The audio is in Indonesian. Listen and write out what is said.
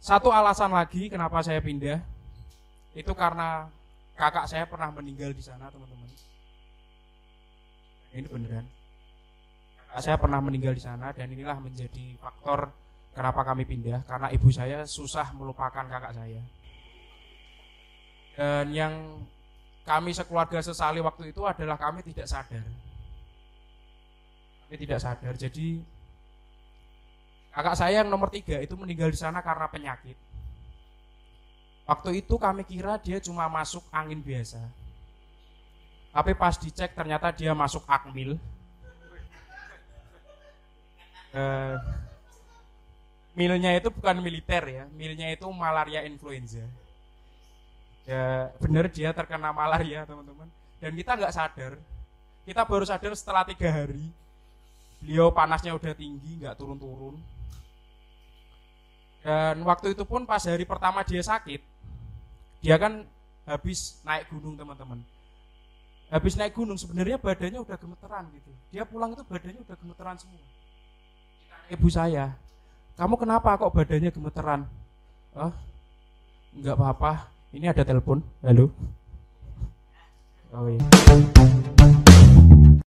Satu alasan lagi kenapa saya pindah itu karena kakak saya pernah meninggal di sana, teman-teman. Ini beneran. Kakak saya pernah meninggal di sana dan inilah menjadi faktor kenapa kami pindah karena ibu saya susah melupakan kakak saya. Dan yang kami sekeluarga sesali waktu itu adalah kami tidak sadar. Kami tidak sadar. Jadi kakak saya yang nomor tiga itu meninggal di sana karena penyakit. Waktu itu kami kira dia cuma masuk angin biasa. Tapi pas dicek ternyata dia masuk akmil. Eh, milnya itu bukan militer ya, milnya itu malaria influenza. Ya benar dia terkena malaria teman-teman. Dan kita nggak sadar. Kita baru sadar setelah tiga hari. Beliau panasnya udah tinggi, nggak turun-turun. Dan waktu itu pun pas hari pertama dia sakit, dia kan habis naik gunung teman-teman. Habis naik gunung sebenarnya badannya udah gemeteran gitu. Dia pulang itu badannya udah gemeteran semua. Ibu saya, kamu kenapa kok badannya gemeteran? Oh, enggak apa-apa. Ini ada telepon. Halo. Oh iya.